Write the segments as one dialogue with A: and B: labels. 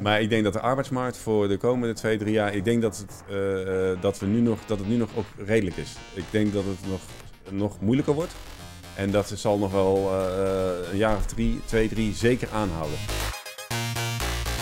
A: Maar ik denk dat de arbeidsmarkt voor de komende twee, drie jaar, ik denk dat het, uh, dat we nu nog, dat het nu nog ook redelijk is. Ik denk dat het nog, nog moeilijker wordt. En dat zal nog wel uh, een jaar of drie, twee, drie zeker aanhouden.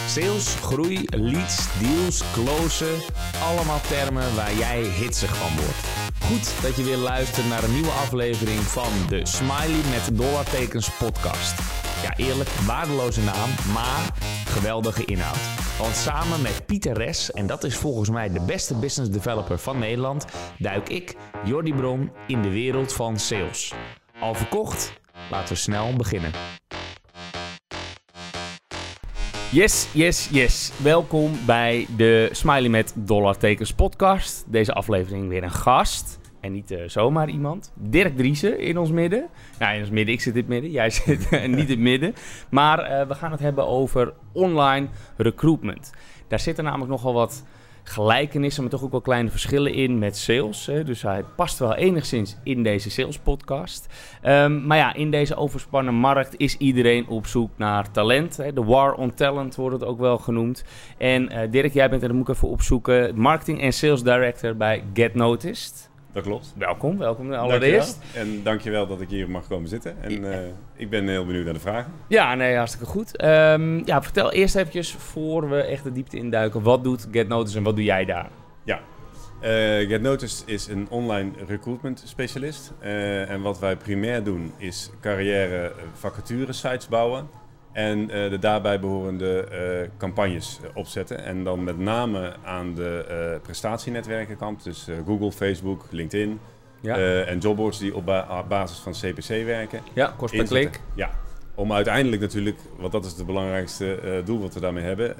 B: Sales, groei, leads, deals, closen. Allemaal termen waar jij hitsig van wordt. Goed dat je weer luistert naar een nieuwe aflevering van de Smiley met dollartekens podcast. Ja, eerlijk, waardeloze naam, maar geweldige inhoud. Want samen met Pieter Res, en dat is volgens mij de beste business developer van Nederland, duik ik, Jordi Bron, in de wereld van sales. Al verkocht? Laten we snel beginnen. Yes, yes, yes. Welkom bij de Smiley met dollartekens podcast. Deze aflevering weer een gast. En niet uh, zomaar iemand. Dirk Driessen in ons midden. Nou, in ons midden. Ik zit in het midden. Jij zit niet in het midden. Maar uh, we gaan het hebben over online recruitment. Daar zitten namelijk nogal wat gelijkenissen, maar toch ook wel kleine verschillen in met sales. Hè. Dus hij past wel enigszins in deze sales podcast. Um, maar ja, in deze overspannen markt is iedereen op zoek naar talent. De war on talent wordt het ook wel genoemd. En Dirk, jij bent er, dat moet ik even opzoeken, marketing en sales director bij Get Noticed.
A: Dat klopt.
B: Welkom, welkom allereerst.
A: Dankjewel. En dankjewel dat ik hier mag komen zitten. En uh, ik ben heel benieuwd naar de vragen.
B: Ja, nee, hartstikke goed. Um, ja, vertel eerst eventjes, voor we echt de diepte induiken, wat doet Get Noticed en wat doe jij daar?
A: Ja, uh, Get Noticed is een online recruitment specialist. Uh, en wat wij primair doen is carrière vacature sites bouwen. En uh, de daarbij behorende uh, campagnes uh, opzetten. En dan met name aan de prestatienetwerkenkant. Dus Google, Facebook, LinkedIn. Ja. en jobboards die op, ba op, basis van CPC werken.
B: Ja, kost per klik.
A: Ja. Om uiteindelijk natuurlijk, want dat is het belangrijkste doel wat we daarmee hebben,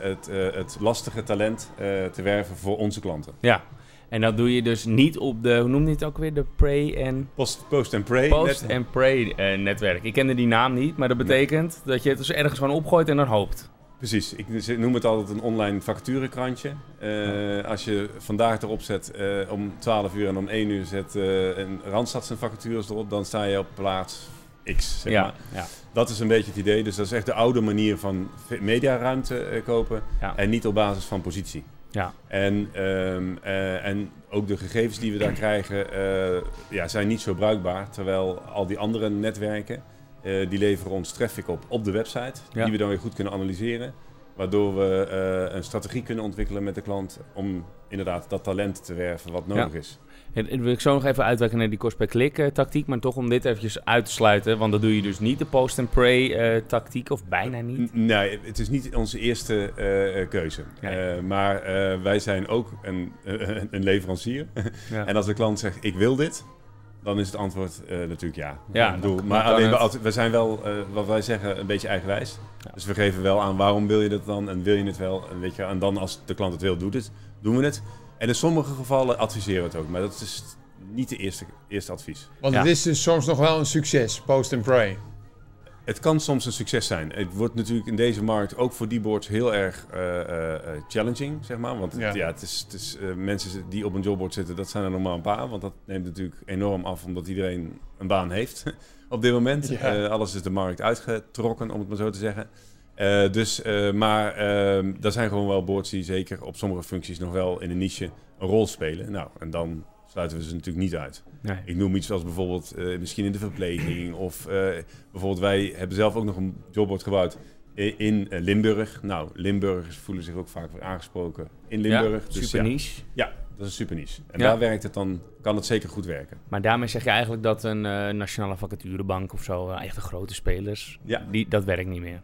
A: het, het lastige talent te werven voor onze klanten.
B: Ja, en dat doe je dus niet op de, hoe noem je het ook weer? De Pray en...
A: Post, post and Pray.
B: Post net... and Pray uh, netwerk. Ik kende die naam niet, maar dat betekent nee. dat je het dus ergens van opgooit en dan hoopt.
A: Precies. Ik noem het altijd een online vacaturekrantje. Uh, als je vandaag erop zet uh, om 12 uur en om 1 uur zet een Randstad zijn vacatures erop, dan sta je op plaats X. Zeg
B: ja,
A: maar.
B: ja.
A: Dat is een beetje het idee. Dus dat is echt de oude manier van mediaruimte kopen en niet op basis van positie.
B: Ja.
A: En, um, uh, en ook de gegevens die we daar krijgen uh, ja, zijn niet zo bruikbaar. Terwijl al die andere netwerken, uh, die leveren ons traffic op op de website.
B: Ja.
A: Die we dan weer goed kunnen analyseren. Waardoor we een strategie kunnen ontwikkelen met de klant om inderdaad dat talent te werven wat nodig
B: Ja.
A: is.
B: En, en wil ik zo nog even uitwerken naar die kost per klik uh, tactiek, maar toch om dit eventjes uit te sluiten, want dat doe je dus niet de post and pray uh, tactiek of bijna niet.
A: N nee, het is niet onze eerste uh, keuze.
B: Nee.
A: maar wij zijn ook een, een leverancier.
B: Ja.
A: en als de klant zegt ik wil dit, dan is het antwoord natuurlijk ja.
B: Ja,
A: ik bedoel,
B: dan-
A: maar
B: dan
A: alleen we, zijn wel, eh, wat wij zeggen, een beetje eigenwijs.
B: Ja.
A: Dus we geven wel aan waarom wil je dat dan en wil je het wel. En, weet je, en dan als de klant het wil, doet het, doen we het. En in sommige gevallen adviseren we het ook, maar dat is niet de eerste, eerste advies.
C: Want
B: Ja.
C: het is dus soms nog wel een succes, post and pray.
A: Het kan soms een succes zijn. Het wordt natuurlijk in deze markt ook voor die boards heel erg eh, eh, eh, challenging, zeg maar. Want ja.
C: Ja.
A: het is, het is, eh, mensen die op een jobboard zitten, dat zijn er normaal een paar. Want dat neemt natuurlijk enorm af, omdat iedereen een baan heeft op dit moment.
C: Ja.
A: Eh, alles is de markt uitgetrokken, om het maar zo te zeggen. Eh, dus, eh, maar eh, er zijn gewoon wel boards die zeker op sommige functies nog wel in een niche een rol spelen. Nou, en dan sluiten we ze natuurlijk niet uit.
B: Nee.
A: Ik noem iets als bijvoorbeeld eh, misschien in de verpleging. Of bijvoorbeeld wij hebben zelf ook nog een jobboard gebouwd in Limburg. Nou, Limburgers voelen zich ook vaak weer aangesproken in Limburg.
B: Ja,
A: dus
B: super
A: ja,
B: niche.
A: ja, dat is super niche. En
B: Ja.
A: daar werkt het dan, kan het zeker goed werken.
B: Maar daarmee zeg je eigenlijk dat een nationale vacaturebank of zo, eh, echt de grote spelers,
A: Ja.
B: die, dat werkt niet meer.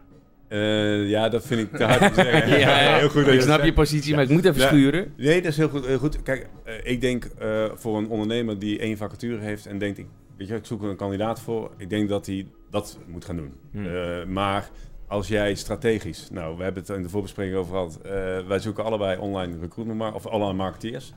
A: Eh, ja, dat vind ik te hard te zeggen.
B: Ja,
A: heel goed.
B: ik snap je positie, maar ik moet even schuren.
A: Nee, dat is heel goed. heel goed. Kijk, eh, ik denk eh, voor een ondernemer die één vacature heeft en denkt, ik, weet je, ik zoek er een kandidaat voor. Ik denk dat hij dat moet gaan doen.
B: Hmm.
A: Maar als jij strategisch, nou, we hebben het in de voorbespreking over gehad. eh, wij zoeken allebei online recruitment of online marketeers.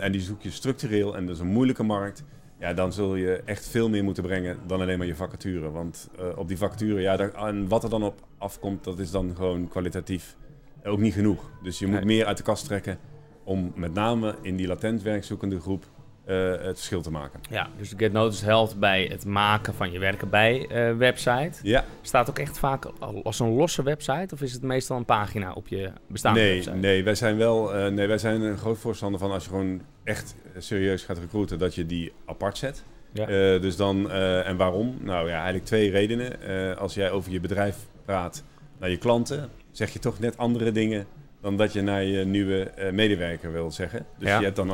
A: En die zoek je structureel en dat is een moeilijke markt. Ja, dan zul je echt veel meer moeten brengen dan alleen maar je vacature. Want eh, op die vacature, ja, daar, en wat er dan op afkomt, dat is dan gewoon kwalitatief ook niet genoeg. Dus je moet
B: Nee.
A: meer uit de kast trekken om met name in die latent werkzoekende groep eh, het verschil te maken.
B: Ja, dus Get Noticed helpt bij het maken van je werken bij eh, website.
A: Ja,
B: Staat ook echt vaak al- als een losse website of is het meestal een pagina op je bestaande
A: nee,
B: website?
A: nee, wij zijn wel nee, wij zijn een groot voorstander van als je gewoon echt eh, serieus gaat recruiten, dat je die apart zet.
B: Ja.
A: Eh, dus dan, eh, en waarom? Nou ja, eigenlijk twee redenen. Als jij over je bedrijf praat naar je klanten, zeg je toch net andere dingen dan dat je naar je nieuwe medewerker wil zeggen. Dus
B: Ja.
A: je hebt dan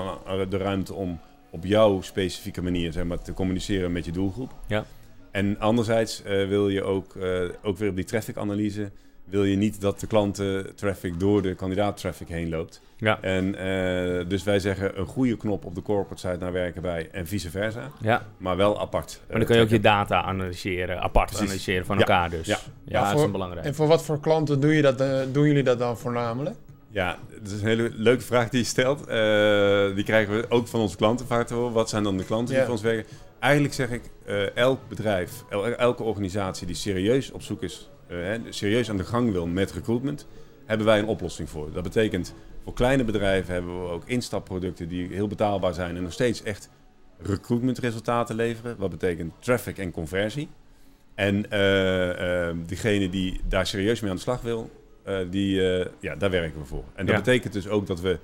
A: de ruimte om op jouw specifieke manier zeg maar, te communiceren met je doelgroep.
B: Ja.
A: En anderzijds wil je ook, ook weer op die traffic-analyse, wil je niet dat de klanten-traffic door de kandidaat-traffic heen loopt.
B: Ja.
A: En eh, dus wij zeggen een goede knop op de corporate site naar werken bij en vice versa,
B: ja,
A: maar wel apart.
B: maar dan kun je ook je data analyseren, apart
A: Precies.
B: analyseren van
A: Ja.
B: elkaar dus.
A: Ja.
B: Ja,
C: Ja,
B: dat is belangrijk.
C: En voor wat voor klanten doe je dat, eh, doen jullie dat dan voornamelijk?
A: Ja, dat is een hele leuke vraag die je stelt. Eh, die krijgen we ook van onze klanten vaak te horen. Wat zijn dan de klanten die voor ons werken? Eigenlijk zeg ik, eh, elk bedrijf, el- elke organisatie die serieus op zoek is, eh, serieus aan de gang wil met recruitment, hebben wij een oplossing voor. Dat betekent, voor kleine bedrijven hebben we ook instapproducten die heel betaalbaar zijn en nog steeds echt recruitmentresultaten leveren. Wat betekent traffic en conversie. En eh, eh, diegene die daar serieus mee aan de slag wil, eh, die, eh, ja, daar werken we voor. En dat
B: Ja.
A: betekent dus ook dat we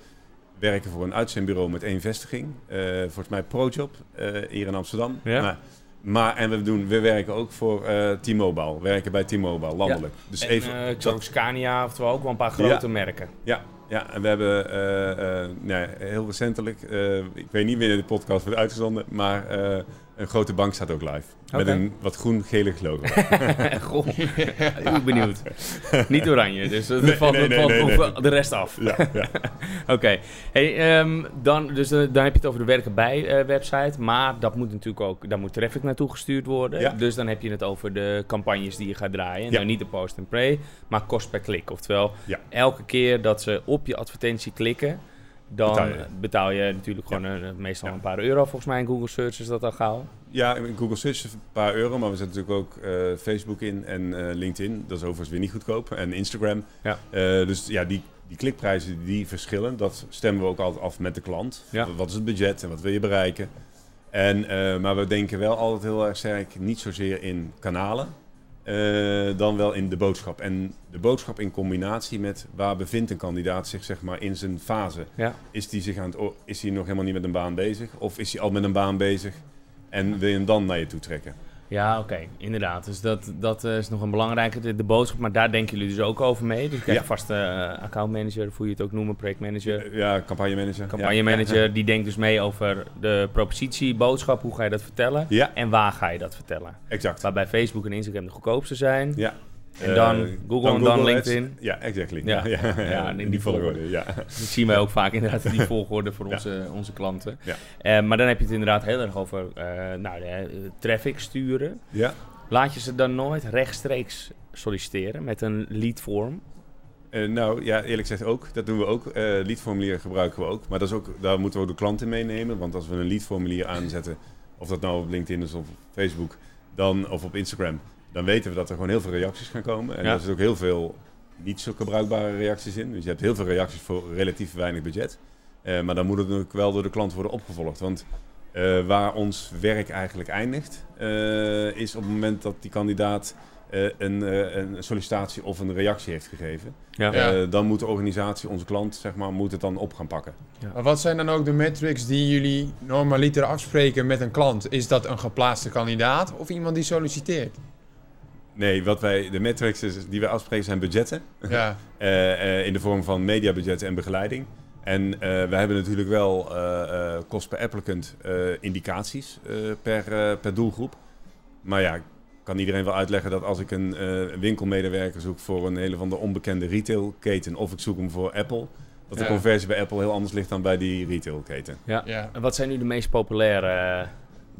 A: werken voor een uitzendbureau met één vestiging. Eh, volgens mij ProJob eh, hier in Amsterdam.
B: Ja.
A: Maar, maar en we, doen, we werken ook voor eh T-Mobile. We werken bij T-Mobile, landelijk. Dus
B: En,
A: even,
B: eh, ik zag ook Scania, oftewel ook wel een paar grote merken.
A: ja, ja, en we hebben eh, nee, heel recentelijk, ik weet niet wanneer de podcast wordt uitgezonden, maar een grote bank staat ook live. Met een wat groen-gelig logo.
B: Goh, heel benieuwd. Niet oranje, dus dat
A: Nee,
B: valt,
A: nee,
B: valt de rest af.
A: ja, ja.
B: Oké, hey, ehm, dan, dus, eh, dan heb je het over de werken bij eh, website, maar dat moet natuurlijk ook, daar moet traffic naartoe gestuurd worden.
A: Ja.
B: Dus dan heb je het over de campagnes die je gaat draaien. Nou, niet de post and pray, maar kost per klik. Oftewel, elke keer dat ze op je advertentie klikken, dan
A: Betaal
B: betaal
A: je.
B: natuurlijk gewoon eh, meestal
A: Ja.
B: een paar euro. Volgens mij in Google Search is dat al gauw.
A: Ja, in Google Search is een paar euro, maar we zetten natuurlijk ook eh, Facebook in en eh, LinkedIn. Dat is overigens weer niet goedkoop. En Instagram.
B: Ja.
A: Eh, dus ja, die, die klikprijzen die verschillen. Dat stemmen we ook altijd af met de klant.
B: Ja.
A: Wat is het budget en wat wil je bereiken? En, eh, maar we denken wel altijd heel erg sterk, niet zozeer in kanalen, eh, dan wel in de boodschap. En de boodschap in combinatie met waar bevindt een kandidaat zich zeg maar, in zijn fase.
B: Ja.
A: Is hij zich aan het, is hij nog helemaal niet met een baan bezig? Of is hij al met een baan bezig en wil je hem dan naar je toe trekken?
B: Ja, oké, inderdaad. Dus dat, dat eh, is nog een belangrijke, de, de boodschap. Maar daar denken jullie dus ook over mee. Dus je krijgt
A: Ja.
B: vast uh, accountmanager, hoe je het ook noemen, projectmanager.
A: Ja, campagnemanager.
B: Campagnemanager, die denkt dus mee over de propositie, boodschap, hoe ga je dat vertellen?
A: Ja,
B: En waar ga je dat vertellen?
A: exact.
B: Waarbij Facebook en Instagram de goedkoopste zijn.
A: Ja.
B: En dan
A: Eh,
B: Google en dan
A: Ads.
B: LinkedIn.
A: Ja, exactly.
B: Ja.
A: Ja, ja,
B: Ja, in die volgorde.
A: Ja.
B: Dat zien wij ook vaak inderdaad in die volgorde voor onze, onze klanten.
A: Ja.
B: Eh, maar dan heb je het inderdaad heel erg over eh, nou, de, traffic sturen.
A: ja.
B: Laat je ze dan nooit rechtstreeks solliciteren met een lead form?
A: Eh, nou, ja, eerlijk gezegd ook. Dat doen we ook. Eh leadformulier gebruiken we ook. Maar dat is ook, daar moeten we ook de klant in meenemen. Want als we een leadformulier aanzetten, of dat nou op LinkedIn is of op Facebook, dan, of op Instagram, dan weten we dat er gewoon heel veel reacties gaan komen. En
B: Ja.
A: er zitten ook heel veel niet zo gebruikbare reacties in. Dus je hebt heel veel reacties voor relatief weinig budget. Eh, maar dan moet het natuurlijk wel door de klant worden opgevolgd. Want eh, waar ons werk eigenlijk eindigt, eh, is op het moment dat die kandidaat eh, een, eh, een sollicitatie of een reactie heeft gegeven.
B: Ja.
A: Eh, dan moet de organisatie, onze klant, zeg maar, moet het dan op gaan pakken.
C: Maar wat zijn dan ook de metrics die jullie normaliter afspreken met een klant? Is dat een geplaatste kandidaat of iemand die solliciteert?
A: Nee, wat wij, de metrics is, die wij afspreken zijn budgetten.
C: Ja,
A: eh, eh, in de vorm van mediabudgetten en begeleiding. En eh we hebben natuurlijk wel eh, eh, kost per applicant eh, indicaties eh, per, eh, per doelgroep. Maar ja, ik kan iedereen wel uitleggen dat als ik een eh, winkelmedewerker zoek voor een hele van de onbekende retailketen of ik zoek hem voor Apple, dat de
C: Ja.
A: conversie bij Apple heel anders ligt dan bij die retailketen.
B: Ja.
C: ja.
B: En wat zijn nu de meest populaire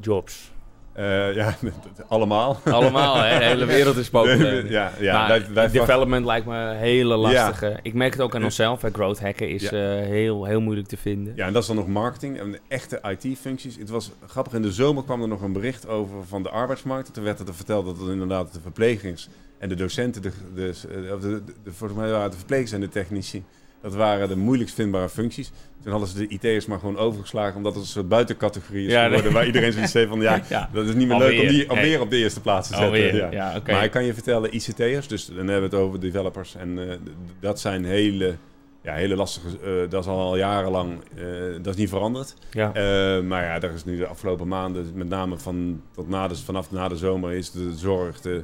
B: jobs?
A: Eh, ja, allemaal.
B: Allemaal, hè? De hele wereld is populair.
A: ja, ja.
B: maar
A: wij, wij verwachten-
B: development lijkt me een hele lastige. Ik merk het ook aan onszelf. hè. Growth hacken is
A: Ja.
B: eh, heel, heel moeilijk te vinden.
A: Ja, en dat is dan nog marketing en echte IT-functies. Het was grappig, in de zomer kwam er nog een bericht over van de arbeidsmarkt. Toen werd er verteld dat het inderdaad de verplegers en de docenten, de, de, de, de, de, volgens mij waren het de verplegers en de technici, Dat waren de moeilijkst vindbare functies. Toen hadden ze de IT'ers maar gewoon overgeslagen, omdat het een soort buitencategorie is
B: Ja,
A: geworden,
B: nee.
A: waar iedereen zoiets heeft van, ja,
B: Ja.
A: dat is niet meer leuk om die alweer op de eerste plaats te zetten. Ja. Maar ik kan je vertellen, ICT'ers, dus dan hebben we het over developers, en eh, dat zijn hele, ja, hele lastige, eh, dat is al jarenlang, eh, dat is niet veranderd.
B: Ja.
A: Maar ja, daar is nu de afgelopen maanden, met name van, tot na de, vanaf na de zomer, is de zorg, de,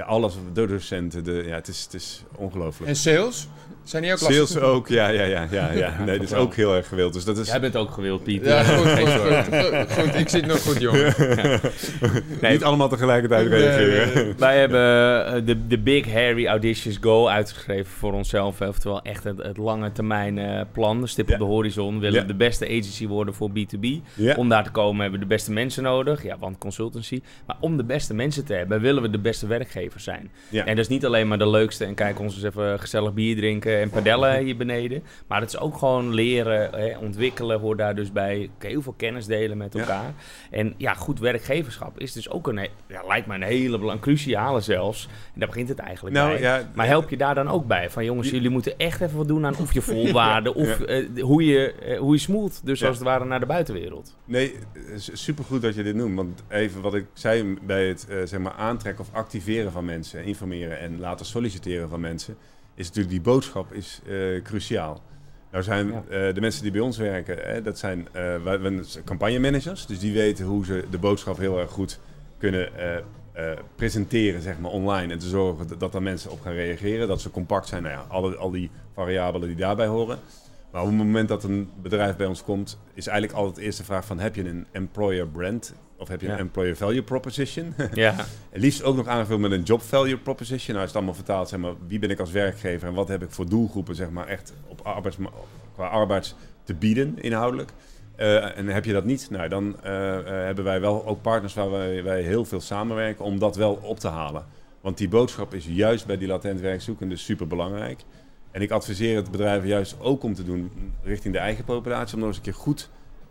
A: ja, alles, de docenten, de, ja, het is, het is ongelooflijk.
C: En sales? Zijn die ook lastig?
A: Sales ook, ja, ja, ja, ja, ja. Nee, dat is ook heel erg gewild. Dus dat is...
B: Jij bent ook gewild, Piet.
C: Ja, goed. Ik zit nog goed, jongen.
B: Nee,
A: niet allemaal tegelijkertijd
C: Nee,
A: reageren.
C: nee, nee.
B: Wij hebben eh, de, de Big Harry Audacious Goal uitgeschreven voor onszelf. Oftewel echt het, het lange termijn eh, plan. De stip
A: Ja.
B: op de horizon. We willen
A: Ja.
B: de beste agency worden voor B2B.
A: Ja.
B: Om daar te komen hebben we de beste mensen nodig. Ja, want consultancy. Maar om de beste mensen te hebben, willen we de beste werkgever zijn.
A: Ja.
B: En dat is niet alleen maar de leukste en kijk ons eens even gezellig bier drinken en padellen hier beneden. Maar het is ook gewoon leren, hè, ontwikkelen hoort daar dus bij. Heel veel kennis delen met
A: Ja.
B: elkaar. En ja, goed werkgeverschap is dus ook een, ja, lijkt me een hele belang, cruciale zelfs. En daar begint het eigenlijk
A: Nou
B: bij.
A: ja,
B: Maar help je daar dan ook bij? Van jongens, jullie moeten echt even wat doen aan of je volwaarde, of eh, hoe, je, eh, hoe je smoelt. Dus als het ware naar de buitenwereld.
A: Nee, s- supergoed dat je dit noemt. Want even wat ik zei bij het eh, zeg maar aantrekken of activeren van mensen, informeren en laten solliciteren van mensen, is natuurlijk die boodschap is eh, cruciaal. Nou zijn
B: Ja.
A: eh, de mensen die bij ons werken, hè, dat zijn wij, wij- campagnemanagers. Dus die weten hoe ze de boodschap heel erg goed kunnen presenteren, zeg maar, online. En te zorgen dat, dat er mensen op gaan reageren. Dat ze compact zijn. Nou ja, alle, al die variabelen die daarbij horen. Maar op het moment dat een bedrijf bij ons komt, is eigenlijk altijd de eerste vraag van heb je een employer brand of heb je een employer value proposition?
B: Ja,
A: liefst ook nog aangevuld met een job value proposition. Nou is het allemaal vertaald, zeg maar, wie ben ik als werkgever en wat heb ik voor doelgroepen, zeg maar, echt op arbeids, qua arbeids te bieden inhoudelijk. Eh, en heb je dat niet, nou, dan eh, eh, hebben wij wel ook partners waar wij, wij heel veel samenwerken om dat wel op te halen. Want die boodschap is juist bij die latent werkzoekenden super belangrijk. En ik adviseer het bedrijven juist ook om te doen richting de eigen populatie, om nog eens een keer goed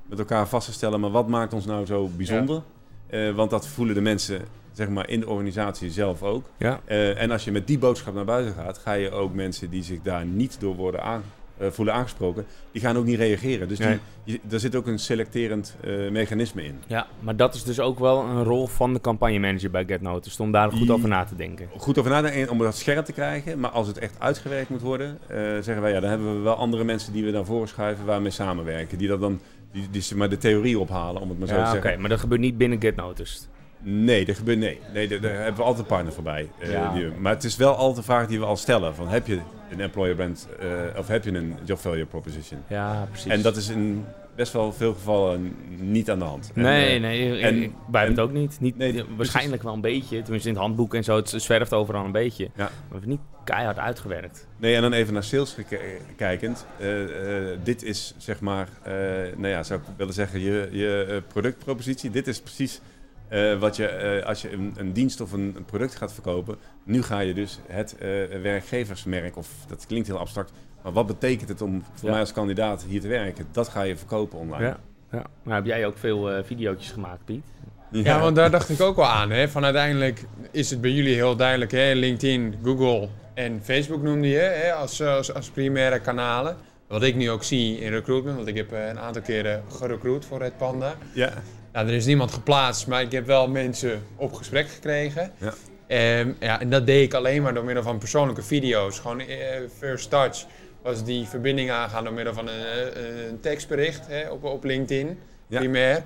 A: met elkaar vast te stellen, maar wat maakt ons nou zo bijzonder? Eh, want dat voelen de mensen zeg maar, in de organisatie zelf ook.
B: ja.
A: Eh, en als je met die boodschap naar buiten gaat, ga je ook mensen die zich daar niet door worden aan, eh, voelen aangesproken, die gaan ook niet reageren. Dus
B: Nee.
A: die, je, daar zit ook een selecterend mechanisme in.
B: ja, maar dat is dus ook wel een rol van de campagnemanager bij GetNoticed. Om daar goed over na te denken.
A: Goed over nadenken om dat scherp te krijgen, maar als het echt uitgewerkt moet worden, zeggen wij ja, dan hebben we wel andere mensen die we dan voorschuiven waarmee samenwerken. Die dat dan die, die, zeg maar de theorie ophalen, om het maar zo te
B: Ja, oké,
A: zeggen.
B: maar dat gebeurt niet binnen GetNoticed.
A: Nee, dat gebeurt nee. nee daar, daar hebben we altijd een partner voorbij. Eh,
B: Ja.
A: die- maar het is wel altijd een vraag die we al stellen. Van, heb je een employer brand eh, of heb je een job value proposition?
B: Ja, precies.
A: En dat is in best wel veel gevallen niet aan de hand. En,
B: Nee,
A: eh,
B: nee,
A: en-
B: ik begrijp het ook niet. niet
A: Nee,
B: waarschijnlijk wel een beetje, tenminste in het handboek en zo. Het zwerft overal een beetje.
A: Ja.
B: Maar niet keihard uitgewerkt.
A: Nee, en dan even naar sales geke- kijkend. Eh, eh, dit is zeg maar, eh, nou ja, zou ik willen zeggen, je, je eh, productpropositie. Dit is precies eh, wat je, eh, als je een, een dienst of een, een product gaat verkopen. Nu ga je dus het eh, werkgeversmerk, of dat klinkt heel abstract. Maar wat betekent het om voor
B: Ja.
A: mij als kandidaat hier te werken? Dat ga je verkopen online.
B: Ja. ja. Maar heb jij ook veel eh video's gemaakt, Piet?
C: Ja, want daar dacht ik ook wel aan. Hè? Van uiteindelijk is het bij jullie heel duidelijk. Hè? LinkedIn, Google en Facebook noemde je hè? Als, als, als primaire kanalen. Wat ik nu ook zie in recruitment, want ik heb eh, een aantal keren gerecruit voor Red Panda.
A: ja.
C: Nou, er is niemand geplaatst, maar ik heb wel mensen op gesprek gekregen.
A: Ja.
C: Ehm, ja, en dat deed ik alleen maar door middel van persoonlijke video's. Gewoon eh, first touch was die verbinding aangaan door middel van een, eh, een tekstbericht hè, op, op LinkedIn,
A: Ja.
C: primair.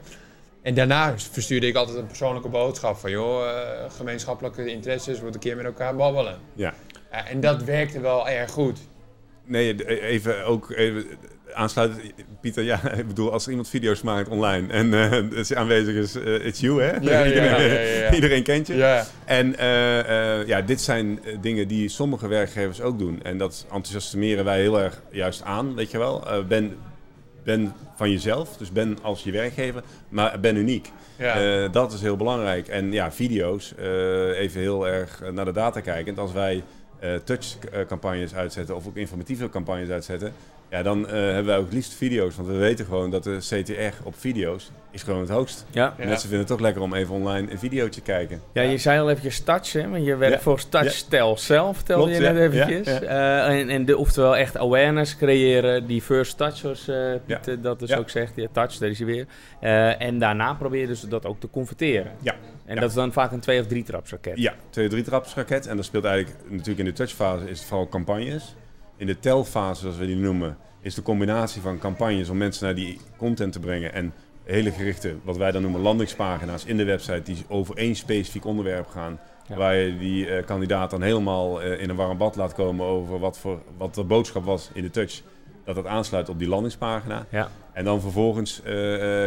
C: En daarna verstuurde ik altijd een persoonlijke boodschap van... joh, eh, gemeenschappelijke interesses, we moeten een keer met elkaar babbelen.
A: Ja.
C: En dat werkte wel erg goed.
A: Nee, d- even ook even aansluiten. Pieter, ja, ik bedoel, als er iemand video's maakt online en als je aanwezig is, eh, it's you, hè?
C: Ja, ja,
A: iedereen,
C: ja, ja,
A: iedereen kent je.
C: Ja,
A: En ja, dit zijn dingen die sommige werkgevers ook doen. En dat enthousiasmeren wij heel erg juist aan, weet je wel. Ben, ben van jezelf, dus ben als je werkgever, maar ben uniek.
C: ja.
A: Eh, dat is heel belangrijk. En ja, video's, eh, even heel erg naar de data kijkend. Als wij eh, touch-campagnes uitzetten of ook informatieve campagnes uitzetten, ja, dan eh, hebben wij ook het liefst video's. Want we weten gewoon dat de CTR op video's is gewoon het hoogst.
B: Ja.
C: Ja.
A: Mensen vinden het toch lekker om even online een videootje te kijken.
B: Ja, je zei al eventjes touch, hè? Want je werkt
A: Ja.
B: volgens Touchstel zelf, vertelde je net
A: ja.
B: eventjes.
A: Ja,
B: Eh, en, en de, oftewel echt awareness creëren, die first touch, zoals Piet eh, dat dus ook zegt. Ja, touch, daar is hij weer. Eh, en daarna probeer je dus dat ook te converteren.
A: Ja.
B: En dat is dan vaak een twee- of drie trapsraket.
A: Ja, twee, drie trapsraket. En dat speelt eigenlijk natuurlijk in de touchfase is het vooral campagnes. In de telfase, zoals we die noemen, is de combinatie van campagnes om mensen naar die content te brengen. En hele gerichte, wat wij dan noemen landingspagina's in de website, die over één specifiek onderwerp gaan.
B: Ja.
A: Waar je die eh, kandidaat dan helemaal eh, in een warm bad laat komen over wat, voor, wat de boodschap was in de touch. Dat dat aansluit op die landingspagina.
B: Ja.
A: En dan vervolgens eh,